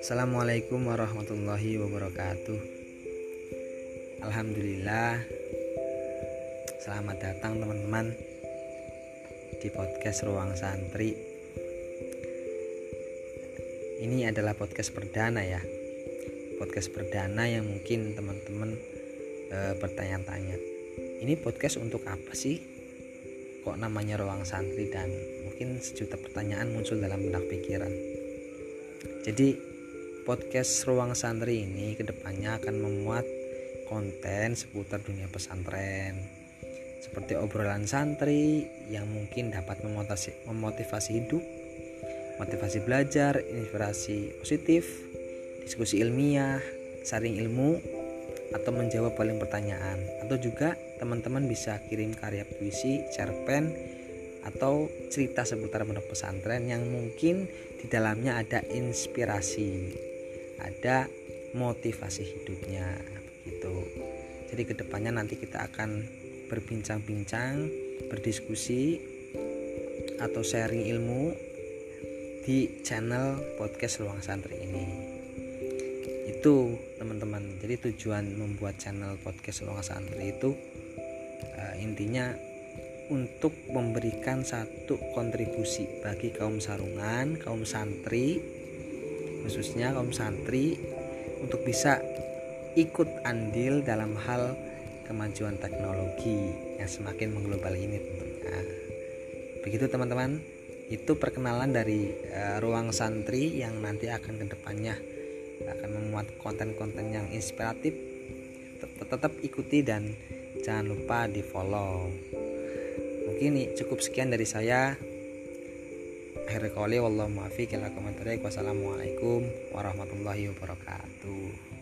Assalamualaikum warahmatullahi wabarakatuh. Alhamdulillah. Selamat datang teman-teman Di podcast Ruang Santri. Ini adalah podcast perdana ya. Podcast perdana yang mungkin teman-teman e, bertanya-tanya. Ini podcast untuk apa sih? Kok namanya Ruang Santri dan mungkin sejuta pertanyaan muncul dalam benak pikiran. Jadi podcast Ruang Santri ini ke depannya akan memuat konten seputar dunia pesantren. Seperti obrolan santri yang mungkin dapat memotivasi, memotivasi hidup, motivasi belajar, inspirasi positif, diskusi ilmiah, saring ilmu, atau menjawab paling pertanyaan atau juga teman-teman bisa kirim karya puisi, cerpen atau cerita seputar pondok pesantren yang mungkin di dalamnya ada inspirasi ada motivasi hidupnya begitu jadi ke depannya nanti kita akan berbincang-bincang berdiskusi atau sharing ilmu di channel podcast ruang santri ini. Itu teman-teman. Jadi tujuan membuat channel podcast ruang santri itu uh, intinya untuk memberikan satu kontribusi bagi kaum sarungan kaum santri khususnya kaum santri untuk bisa ikut andil dalam hal kemajuan teknologi yang semakin mengglobal ini tentunya. Begitu teman-teman, itu perkenalan dari uh, ruang santri yang nanti akan ke depannya akan memuat konten-konten yang inspiratif. Tetap ikuti dan jangan lupa di follow. Mungkin cukup sekian dari saya akhir kali wallahu Wassalamualaikum warahmatullahi wabarakatuh